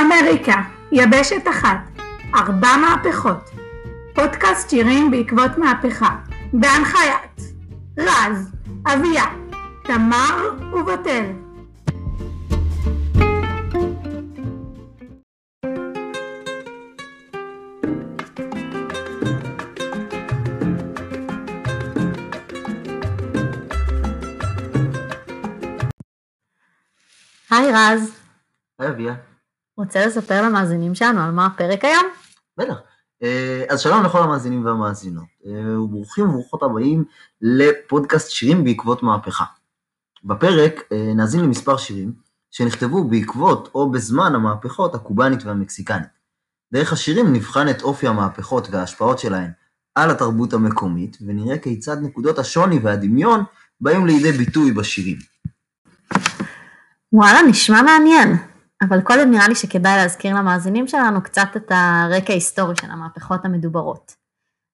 אמריקה, יבשת אחת, ארבע מהפכות. פודקאסט שירים בעקבות מהפכה, בהנחיית רז, אביה, תמר ובתל. היי רז, היי אביה. רוצה לספר למאזינים שלנו על מה הפרק היום? בטח. אה, אז שלום לכל המאזינים והמאזינות, אה, וברוכים וברוכות הבאים לפודקאסט שירים בעקבות מהפכה. בפרק אה, נאזין למספר שירים שנכתבו בעקבות או בזמן המהפכות הקובאנית והמקסיקנית. דרך השירים נבחן את אופי המהפכות וההשפעות שלהן על התרבות המקומית, ונראה כיצד נקודות השוני והדמיון באים לידי ביטוי בשירים. וואלה, נשמע מעניין. אבל קודם נראה לי שכדאי להזכיר למאזינים שלנו קצת את הרקע ההיסטורי של המהפכות המדוברות.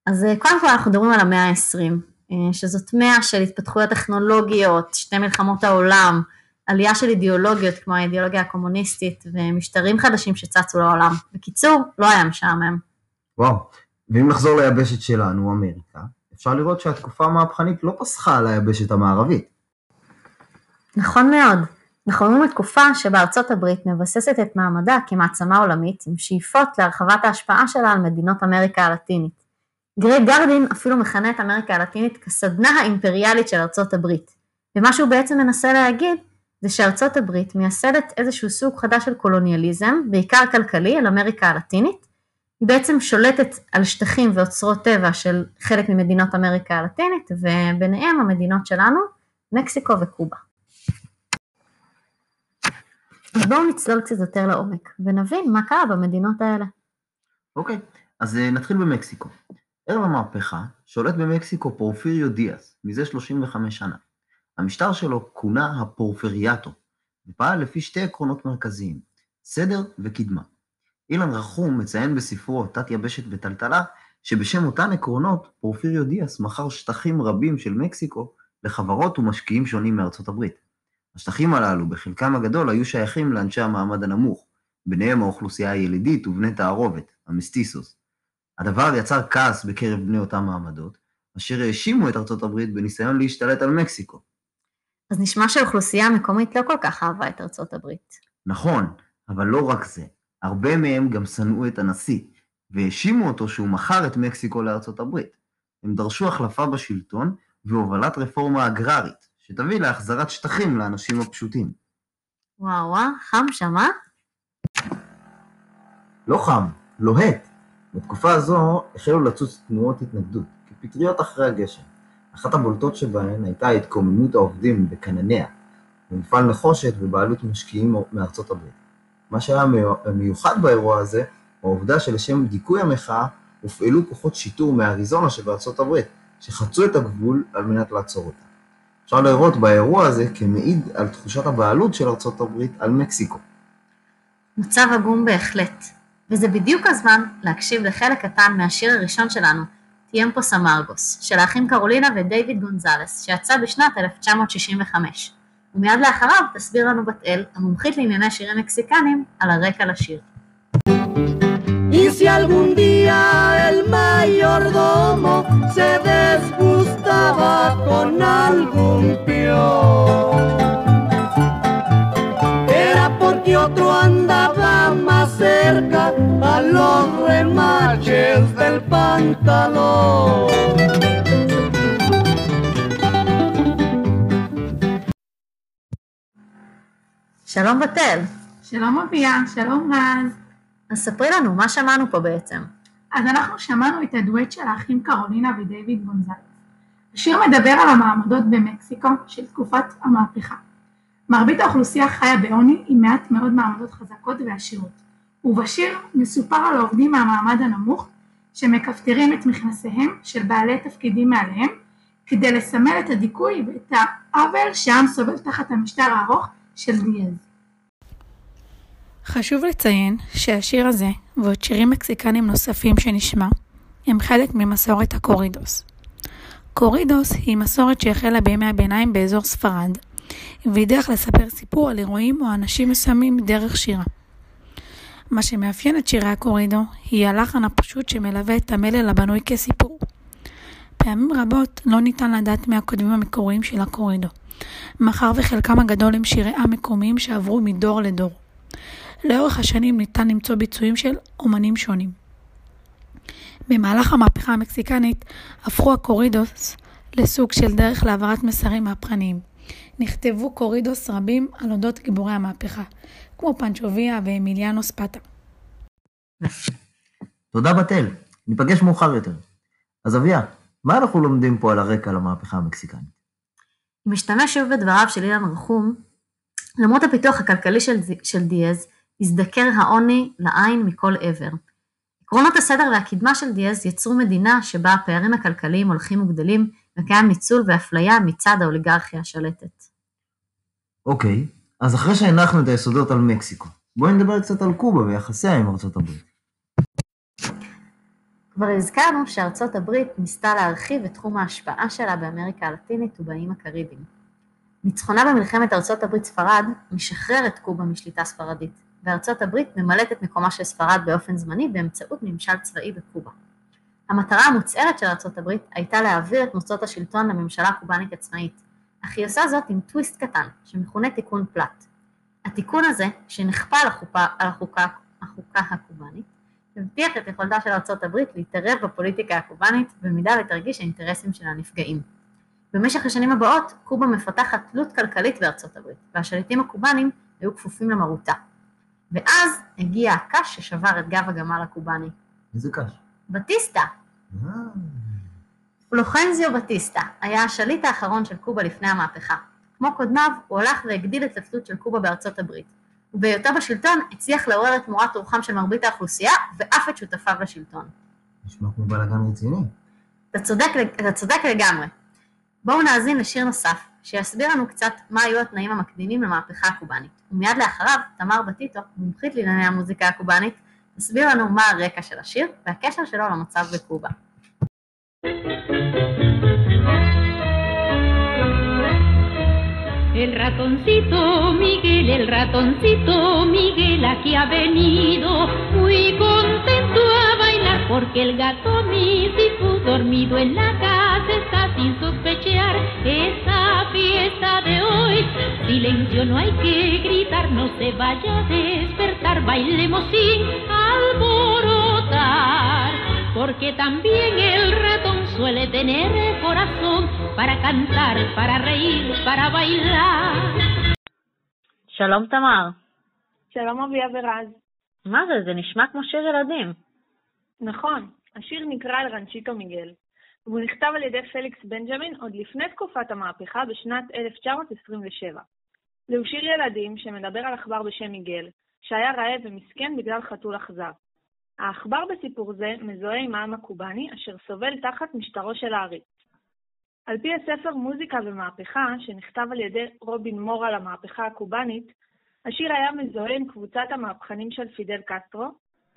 אז אה, קודם כל אנחנו מדברים על המאה ה-20, אה, שזאת מאה של התפתחויות טכנולוגיות, שתי מלחמות העולם, עלייה של אידיאולוגיות כמו האידיאולוגיה הקומוניסטית ומשטרים חדשים שצצו לעולם. בקיצור, לא היה משעמם. וואו, ואם נחזור ליבשת שלנו, אמריקה, אפשר לראות שהתקופה המהפכנית לא פסחה על היבשת המערבית. נכון מאוד. אנחנו רואים לתקופה שבה ארצות הברית מבססת את מעמדה כמעצמה עולמית עם שאיפות להרחבת ההשפעה שלה על מדינות אמריקה הלטינית. גרי גרדין אפילו מכנה את אמריקה הלטינית כסדנה האימפריאלית של ארצות הברית. ומה שהוא בעצם מנסה להגיד זה שארצות הברית מייסדת איזשהו סוג חדש של קולוניאליזם, בעיקר כלכלי, על אמריקה הלטינית. היא בעצם שולטת על שטחים ואוצרות טבע של חלק ממדינות אמריקה הלטינית, וביניהם המדינות שלנו, מקסיקו וקובה. אז בואו נצלול קצת יותר לעומק, ונבין מה קרה במדינות האלה. אוקיי, אז אה, נתחיל במקסיקו. ערב המהפכה שולט במקסיקו פורפיריו דיאס, מזה 35 שנה. המשטר שלו כונה הפורפריאטו, ופעל לפי שתי עקרונות מרכזיים, סדר וקדמה. אילן רחום מציין בספרו תת יבשת בטלטלה, שבשם אותן עקרונות פורפיריו דיאס מכר שטחים רבים של מקסיקו לחברות ומשקיעים שונים מארצות הברית. השטחים הללו, בחלקם הגדול, היו שייכים לאנשי המעמד הנמוך, ביניהם האוכלוסייה הילידית ובני תערובת, המסטיסוס. הדבר יצר כעס בקרב בני אותם מעמדות, אשר האשימו את ארצות הברית בניסיון להשתלט על מקסיקו. אז נשמע שהאוכלוסייה המקומית לא כל כך אהבה את ארצות הברית. נכון, אבל לא רק זה. הרבה מהם גם שנאו את הנשיא, והאשימו אותו שהוא מכר את מקסיקו לארצות הברית. הם דרשו החלפה בשלטון והובלת רפורמה אגררית, שתביא להחזרת שטחים לאנשים הפשוטים. וואו וואו, חם שם, אה? לא חם, לוהט. בתקופה הזו החלו לצוץ תנועות התנגדות, כפטריות אחרי הגשם. אחת הבולטות שבהן הייתה התקוממות העובדים בקנניה, במפעל נחושת בבעלות משקיעים מארצות הברית. מה שהיה מיוחד באירוע הזה, הוא העובדה שלשם דיכוי המחאה הופעלו כוחות שיטור מאריזונה שבארצות הברית, שחצו את הגבול על מנת לעצור אותה. אפשר לראות באירוע הזה כמעיד על תחושת הבעלות של ארצות הברית על מקסיקו. מצב עגום בהחלט, וזה בדיוק הזמן להקשיב לחלק קטן מהשיר הראשון שלנו, טיאמפוס אמרגוס, של האחים קרולינה ודייוויד גונזלס, שיצא בשנת 1965. ומיד לאחריו תסביר לנו בת אל, המומחית לענייני שירים מקסיקנים, על הרקע לשיר. Y si algún día el mayordomo se desgustaba con algún peón, era porque otro andaba más cerca a los remaches del pantalón. שלום בתל. שלום אביה, שלום רז. אז ספרי לנו, מה שמענו פה בעצם? אז אנחנו שמענו את הדואט של האחים קרולינה ודייוויד גונזלס. השיר מדבר על המעמדות במקסיקו של תקופת המהפכה. מרבית האוכלוסייה חיה בעוני עם מעט מאוד מעמדות חזקות ועשירות, ובשיר מסופר על העובדים מהמעמד הנמוך שמכפתרים את מכנסיהם של בעלי תפקידים מעליהם כדי לסמל את הדיכוי ואת העוול שהעם סובל תחת המשטר הארוך של דיאז. חשוב לציין שהשיר הזה ועוד שירים מקסיקנים נוספים שנשמע הם חלק ממסורת הקורידוס. קורידוס היא מסורת שהחלה בימי הביניים באזור ספרד, והיא דרך לספר סיפור על אירועים או אנשים מסוימים דרך שירה. מה שמאפיין את שירי הקורידו היא הלחן הפשוט שמלווה את המלל הבנוי כסיפור. פעמים רבות לא ניתן לדעת מי הכותבים המקוריים של הקורידו, מאחר וחלקם הגדול הם שירי עם מקומיים שעברו מדור לדור. לאורך השנים ניתן למצוא ביצועים של אומנים שונים. במהלך המהפכה המקסיקנית הפכו הקורידוס לסוג של דרך להעברת מסרים מהפכניים. נכתבו קורידוס רבים על אודות גיבורי המהפכה, כמו פנצ'וביה ואמיליאנו ספטה. תודה בתל, ניפגש מאוחר יותר. אז אביה, מה אנחנו לומדים פה על הרקע למהפכה המקסיקנית? אם משתמש שוב בדבריו של אילן רחום, למרות הפיתוח הכלכלי של, של דיאז, הזדקר העוני לעין מכל עבר. עקרונות הסדר והקדמה של דיאז יצרו מדינה שבה הפערים הכלכליים הולכים וגדלים וקיים ניצול ואפליה מצד האוליגרכיה השלטת. אוקיי, אז אחרי שהנחנו את היסודות על מקסיקו, בואי נדבר קצת על קובה ויחסיה עם ארצות הברית. כבר הזכרנו שארצות הברית ניסתה להרחיב את תחום ההשפעה שלה באמריקה הלטינית ובאיים הקריביים. ניצחונה במלחמת ארצות הברית ספרד משחרר את קובה משליטה ספרדית, וארצות הברית ממלאת את מקומה של ספרד באופן זמני באמצעות ממשל צבאי בקובה. המטרה המוצהרת של ארצות הברית הייתה להעביר את מוסדות השלטון לממשלה קובאנית עצמאית, אך היא עושה זאת עם טוויסט קטן, שמכונה תיקון פלט. התיקון הזה, שנכפה על החוקה, החוקה הקובאנית, הבטיח את יכולתה של ארצות הברית להתערב בפוליטיקה הקובאנית במידה ותרגיש האינטרסים שלה נפגעים. במשך השנים הבאות, קובה מפתחת תלות כלכלית בארצות הברית, והשליטים הקובאנים היו כפופים למרותה. ואז הגיע הקש ששבר את גב הגמל הקובאני. איזה קש? בטיסטה. אה, פלוחנזיו בטיסטה היה השליט האחרון של קובה לפני המהפכה. כמו קודמיו, הוא הלך והגדיל את התלות של קובה בארצות הברית, ובהיותו בשלטון הצליח לעורר את מורת רוחם של מרבית האוכלוסייה, ואף את שותפיו לשלטון. נשמע כמו בלאגן רציני. אתה צודק, אתה צודק לגמרי. בואו נאזין לשיר נוסף, שיסביר לנו קצת מה היו התנאים המקדימים למהפכה הקובאנית. ומיד לאחריו, תמר בטיטו, מומחית לענייני המוזיקה הקובאנית, תסביר לנו מה הרקע של השיר והקשר שלו למצב בקובה. El ratoncito Miguel, el ratoncito Miguel aquí ha venido muy contento porque el gato Misifu dormido en la casa está sin sospechar esa fiesta de hoy. Silencio, no hay que gritar, no se vaya a despertar, bailemos sin alborotar. Porque también el ratón suele tener corazón para cantar, para reír, para bailar. שלום תמר. שלום אביה ורז. מה זה? זה נשמע כמו שיר ילדים. נכון, השיר נקרא אל רנצ'יטו מיגל, והוא נכתב על ידי פליקס בנג'מין עוד לפני תקופת המהפכה בשנת 1927. זהו שיר ילדים שמדבר על עכבר בשם מיגל, שהיה רעב ומסכן בגלל חתול אכזר. העכבר בסיפור זה מזוהה עם העם הקובאני, אשר סובל תחת משטרו של העריץ. על פי הספר מוזיקה ומהפכה, שנכתב על ידי רובין מור על המהפכה הקובאנית, השיר היה מזוהה עם קבוצת המהפכנים של פידל קסטרו,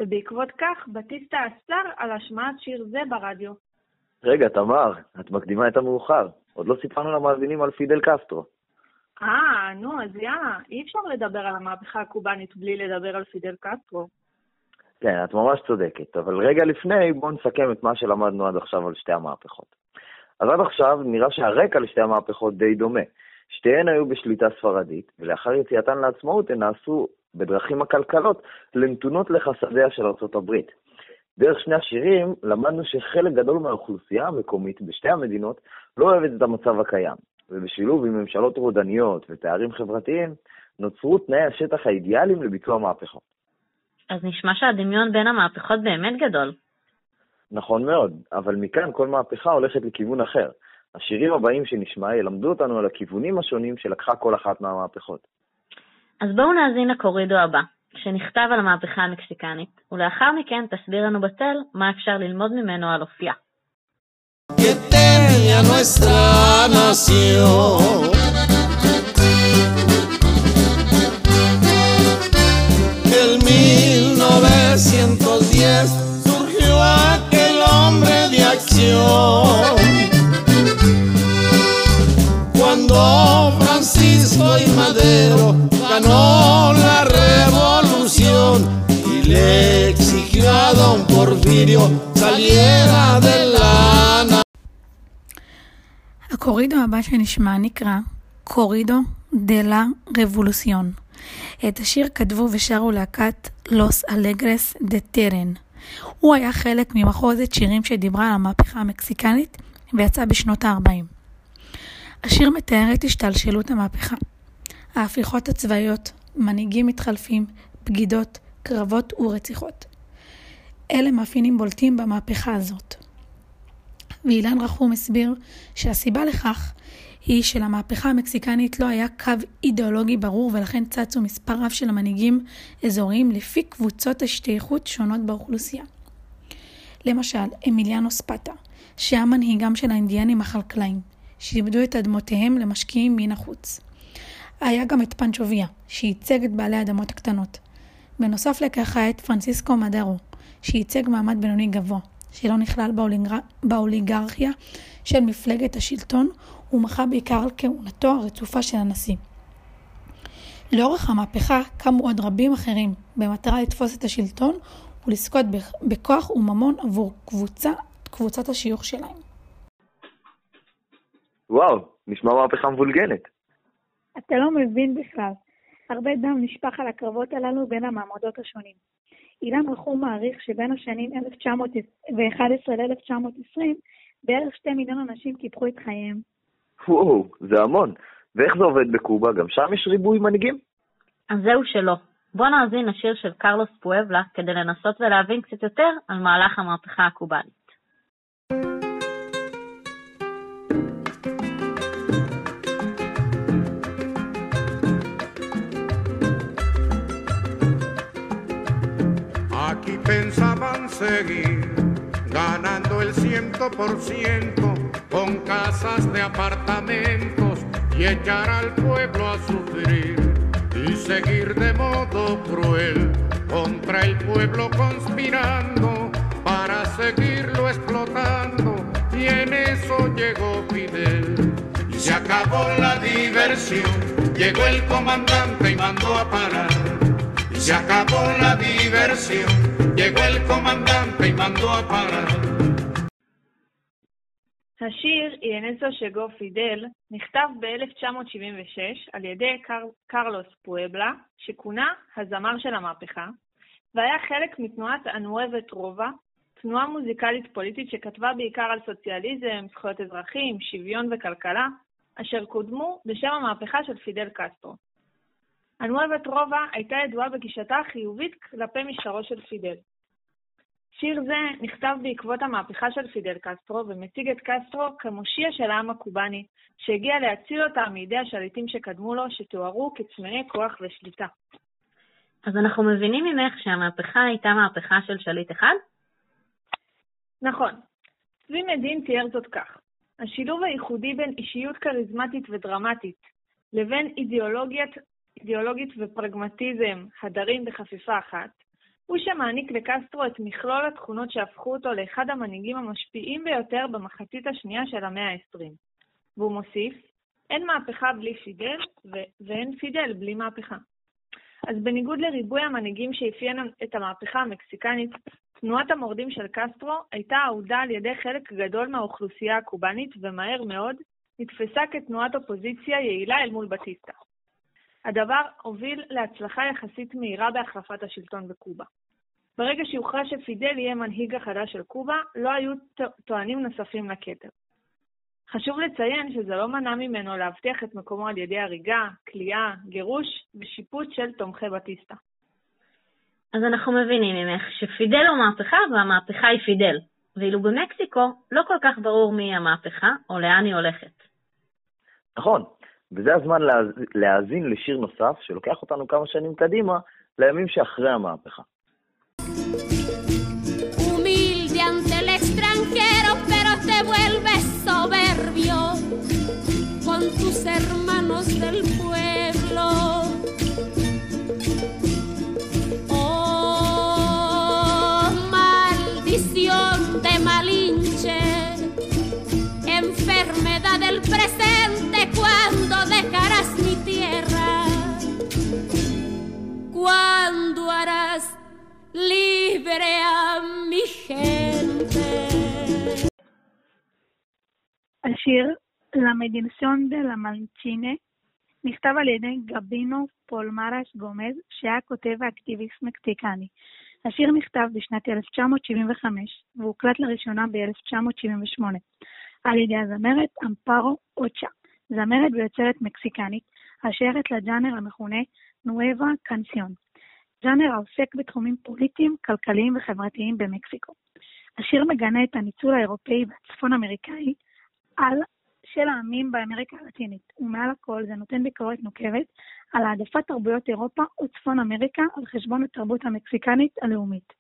ובעקבות כך בטיסטה אסר על השמעת שיר זה ברדיו. רגע, תמר, את מקדימה את המאוחר. עוד לא סיפרנו למאזינים על פידל קסטרו. אה, נו, אז יאללה, אי אפשר לדבר על המהפכה הקובאנית בלי לדבר על פידל קסטרו. כן, את ממש צודקת, אבל רגע לפני, בואו נסכם את מה שלמדנו עד עכשיו על שתי המהפכות. אז עד עכשיו נראה שהרקע לשתי המהפכות די דומה. שתיהן היו בשליטה ספרדית, ולאחר יציאתן לעצמאות הן נעשו בדרכים עקלקלות לנתונות לחסדיה של ארצות הברית. דרך שני השירים למדנו שחלק גדול מהאוכלוסייה המקומית בשתי המדינות לא אוהבת את המצב הקיים, ובשילוב עם ממשלות רודניות ופערים חברתיים, נוצרו תנאי השטח האידיאליים לביצוע מהפכות. אז נשמע שהדמיון בין המהפכות באמת גדול. נכון מאוד, אבל מכאן כל מהפכה הולכת לכיוון אחר. השירים הבאים שנשמע ילמדו אותנו על הכיוונים השונים שלקחה כל אחת מהמהפכות. אז בואו נאזין לקורידו הבא, שנכתב על המהפכה המקסיקנית, ולאחר מכן תסביר לנו בתל מה אפשר ללמוד ממנו על אופייה. En 1910 surgió aquel hombre de acción. Francisco I. Madero ganó la revolución y le lirio saliera de lana. הקורידו הבא שנשמע נקרא Corrido de la Revolución. את השיר כתבו ושרו להקת Los Alegres de Terán. הוא היה חלק ממחרוזת שירים שדיברה על המהפכה המקסיקנית ויצא בשנות ה-40. השיר מתאר את השתלשלות המהפכה, ההפיכות הצבאיות, מנהיגים מתחלפים, בגידות, קרבות ורציחות. אלה מאפיינים בולטים במהפכה הזאת. ואילן רחום הסביר שהסיבה לכך היא שלמהפכה המקסיקנית לא היה קו אידיאולוגי ברור ולכן צצו מספר רב של מנהיגים אזוריים לפי קבוצות השתייכות שונות באוכלוסייה. למשל, אמיליאנו ספטה, שהיה מנהיגם של האינדיאנים החקלאים, שאיבדו את אדמותיהם למשקיעים מן החוץ. היה גם את פנצ'וביה, שייצג את בעלי האדמות הקטנות. בנוסף לכך היה את פרנסיסקו מדרו, שייצג מעמד בינוני גבוה, שלא נכלל באוליגר... באוליגרכיה של מפלגת השלטון, ומחה בעיקר על כהונתו הרצופה של הנשיא. לאורך המהפכה קמו עוד רבים אחרים, במטרה לתפוס את השלטון ולזכות בכוח וממון עבור קבוצה, קבוצת השיוך שלהם. וואו, נשמע מהפכה מבולגנת. אתה לא מבין בכלל. הרבה דם נשפך על הקרבות הללו בין המעמדות השונים. אילן רחום מעריך שבין השנים 1911 ל-1920 בערך שתי מיליון אנשים קיפחו את חייהם. וואו, זה המון. ואיך זה עובד בקובה? גם שם יש ריבוי מנהיגים? אז זהו שלא. בוא נאזין לשיר של קרלוס פואבלה כדי לנסות ולהבין קצת יותר על מהלך המהפכה הקובאנית. Pensaban seguir ganando el ciento por ciento con casas de apartamentos y echar al pueblo a sufrir y seguir de modo cruel contra el pueblo conspirando para seguirlo explotando. Y en eso llegó Fidel. Y se acabó la diversión. Llegó el comandante y mandó a parar. Y se acabó la diversión llegó el comandante y mandó a parar השיר ינסו שגו פידל נכתב ב-1976 על ידי קר... קרלוס פואבלה, שכונה הזמר של המהפכה, והיה חלק מתנועת אנואבת רובה, תנועה מוזיקלית פוליטית שכתבה בעיקר על סוציאליזם, זכויות אזרחים, שוויון וכלכלה, אשר קודמו בשם המהפכה של פידל קסטרו. אנואבת רובה הייתה ידועה בגישתה החיובית כלפי משטרו של פידל. שיר זה נכתב בעקבות המהפכה של פידל קסטרו ומציג את קסטרו כמושיע של העם הקובאני, שהגיע להציל אותם מידי השליטים שקדמו לו, שתוארו כצמאי כוח ושליטה. אז אנחנו מבינים ממך שהמהפכה הייתה מהפכה של שליט אחד? נכון. צבי מדין תיאר זאת כך: השילוב הייחודי בין אישיות כריזמטית ודרמטית לבין אידיאולוגית, אידיאולוגית ופרגמטיזם הדרים בחפיפה אחת, הוא שמעניק לקסטרו את מכלול התכונות שהפכו אותו לאחד המנהיגים המשפיעים ביותר במחצית השנייה של המאה ה-20. והוא מוסיף, אין מהפכה בלי פידל, ו- ואין פידל בלי מהפכה. אז בניגוד לריבוי המנהיגים שאפיין את המהפכה המקסיקנית, תנועת המורדים של קסטרו הייתה אהודה על ידי חלק גדול מהאוכלוסייה הקובאנית, ומהר מאוד נתפסה כתנועת אופוזיציה יעילה אל מול בטיסטה. הדבר הוביל להצלחה יחסית מהירה בהחלפת השלטון בקובה. ברגע שהוכרע שפידל יהיה מנהיג החדש של קובה, לא היו טוענים נוספים לכתר. חשוב לציין שזה לא מנע ממנו להבטיח את מקומו על ידי הריגה, כליאה, גירוש ושיפוט של תומכי בטיסטה. אז אנחנו מבינים ממך שפידל הוא מהפכה והמהפכה היא פידל, ואילו במקסיקו לא כל כך ברור מי המהפכה או לאן היא הולכת. נכון, וזה הזמן להאזין לשיר נוסף, שלוקח אותנו כמה שנים קדימה, לימים שאחרי המהפכה. Con tus hermanos del pueblo. ¿Cuándo harás libre a mi gente. השיר La Meditación de la Mancine נכתב על ידי גבינו פולמרש גומז, שהיה כותב ואקטיביסט מקסיקני. השיר נכתב בשנת 1975 והוקלט לראשונה ב-1978 על ידי הזמרת אמפרו אוצ'ה, זמרת ויוצרת מקסיקנית השייכת לג'אנר המכונה נואבה קנסיון, ז'אנר העוסק בתחומים פוליטיים, כלכליים וחברתיים במקסיקו. השיר מגנה את הניצול האירופאי והצפון אמריקאי על של העמים באמריקה הלטינית, ומעל הכל זה נותן ביקורת נוקבת על העדפת תרבויות אירופה וצפון אמריקה על חשבון התרבות המקסיקנית הלאומית.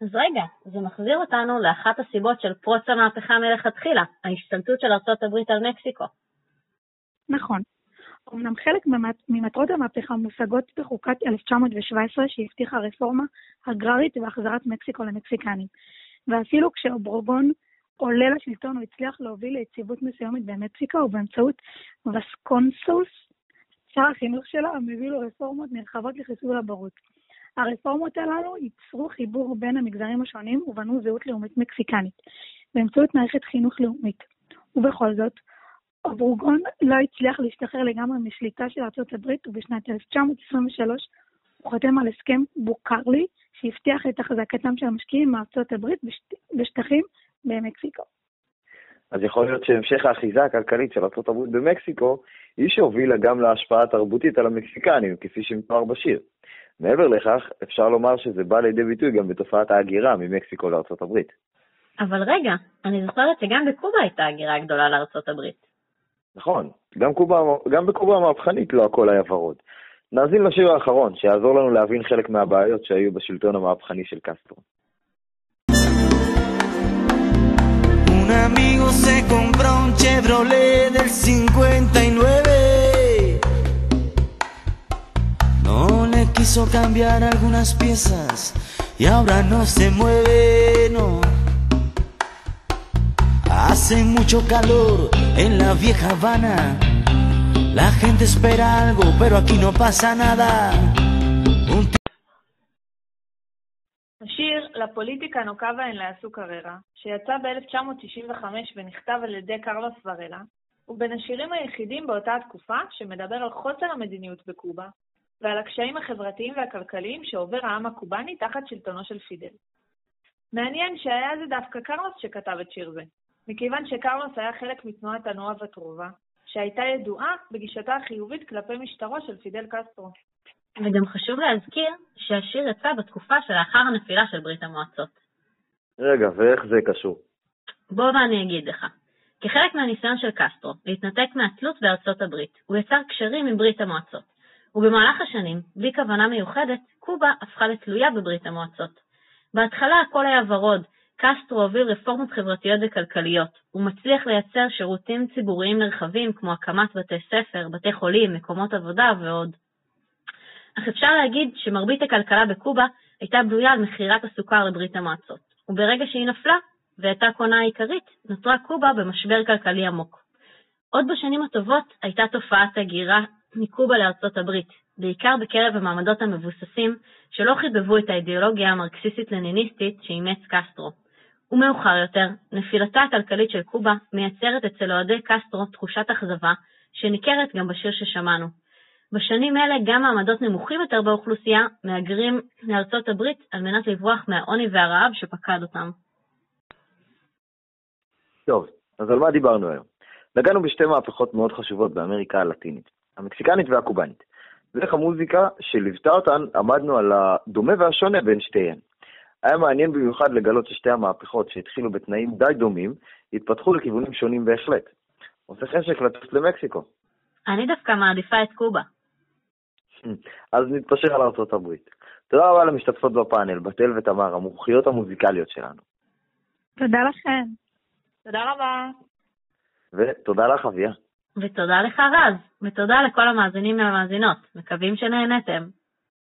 אז רגע, זה מחזיר אותנו לאחת הסיבות של פרוץ המהפכה מלכתחילה, ההשתלטות של ארצות הברית על מקסיקו. נכון. אמנם חלק ממטרות המהפכה מושגות בחוקת 1917 שהבטיחה רפורמה אגררית והחזרת מקסיקו למקסיקנים, ואפילו כשאוברגון עולה לשלטון הוא הצליח להוביל ליציבות מסוימת במקסיקו ובאמצעות וסקונסוס, שר החינוך שלו, המביא לו רפורמות נרחבות לחיסול הברות. הרפורמות הללו ייצרו חיבור בין המגזרים השונים ובנו זהות לאומית מקסיקנית, באמצעות מערכת חינוך לאומית. ובכל זאת, אברוגון לא הצליח להשתחרר לגמרי משליטה של ארצות הברית, ובשנת 1923 הוא חתם על הסכם בוקרלי, שהבטיח את החזקתם של המשקיעים מארצות הברית בשט... בשטחים במקסיקו. אז יכול להיות שהמשך האחיזה הכלכלית של ארה"ב במקסיקו היא שהובילה גם להשפעה תרבותית על המקסיקנים, כפי שמתואר בשיר. מעבר לכך, אפשר לומר שזה בא לידי ביטוי גם בתופעת ההגירה ממקסיקו לארצות הברית. אבל רגע, אני זוכרת שגם בקובה הייתה הגירה גדולה לארצות הברית. נכון, גם, קובה, גם בקובה המהפכנית לא הכל היה ורוד. נאזין לשיר האחרון, שיעזור לנו להבין חלק מהבעיות שהיו בשלטון המהפכני של קסטרו. Un amigo se compró un Chevrolet del 59. No le quiso cambiar algunas piezas y ahora no se mueve, no. Hace mucho calor en la vieja Habana. La gente espera algo, pero aquí no pasa nada. השיר "לפוליטיקה נוקבה אין לעשו קריירה", שיצא ב-1995 ונכתב על ידי קרלוס ורלה, הוא בין השירים היחידים באותה התקופה שמדבר על חוסר המדיניות בקובה ועל הקשיים החברתיים והכלכליים שעובר העם הקובאני תחת שלטונו של פידל. מעניין שהיה זה דווקא קרלוס שכתב את שיר זה, מכיוון שקרלוס היה חלק מתנועת הנועה וטרובה, שהייתה ידועה בגישתה החיובית כלפי משטרו של פידל קסטרו. וגם חשוב להזכיר שהשיר יצא בתקופה שלאחר הנפילה של ברית המועצות. רגע, ואיך זה קשור? בוא ואני אגיד לך. כחלק מהניסיון של קסטרו להתנתק מהתלות בארצות הברית, הוא יצר קשרים עם ברית המועצות, ובמהלך השנים, בלי כוונה מיוחדת, קובה הפכה לתלויה בברית המועצות. בהתחלה הכל היה ורוד, קסטרו הוביל רפורמות חברתיות וכלכליות, הוא מצליח לייצר שירותים ציבוריים נרחבים כמו הקמת בתי ספר, בתי חולים, מקומות עבודה ועוד. אך אפשר להגיד שמרבית הכלכלה בקובה הייתה בנויה על מכירת הסוכר לברית המועצות, וברגע שהיא נפלה, והייתה קונה העיקרית, נותרה קובה במשבר כלכלי עמוק. עוד בשנים הטובות הייתה תופעת הגירה מקובה לארצות הברית, בעיקר בקרב המעמדות המבוססים שלא חיבבו את האידיאולוגיה המרקסיסטית-לניניסטית שאימץ קסטרו. ומאוחר יותר, נפילתה הכלכלית של קובה מייצרת אצל אוהדי קסטרו תחושת אכזבה, שניכרת גם בשיר ששמענו. בשנים אלה גם מעמדות נמוכים יותר באוכלוסייה מהגרים לארצות הברית על מנת לברוח מהעוני והרעב שפקד אותם. טוב, אז על מה דיברנו היום? נגענו בשתי מהפכות מאוד חשובות באמריקה הלטינית, המקסיקנית והקובאנית. ואיך המוזיקה שליוותה אותן, עמדנו על הדומה והשונה בין שתיהן. היה מעניין במיוחד לגלות ששתי המהפכות שהתחילו בתנאים די דומים, התפתחו לכיוונים שונים בהחלט. עושה חשק לטוס למקסיקו. אני דווקא מעדיפה את קובה. אז נתפשר על ארצות הברית. תודה רבה למשתתפות בפאנל, בתל ותמר, המומחיות המוזיקליות שלנו. תודה לכם. תודה רבה. ותודה לך, אביה. ותודה לך רז, ותודה לכל המאזינים והמאזינות, מקווים שנהנתם.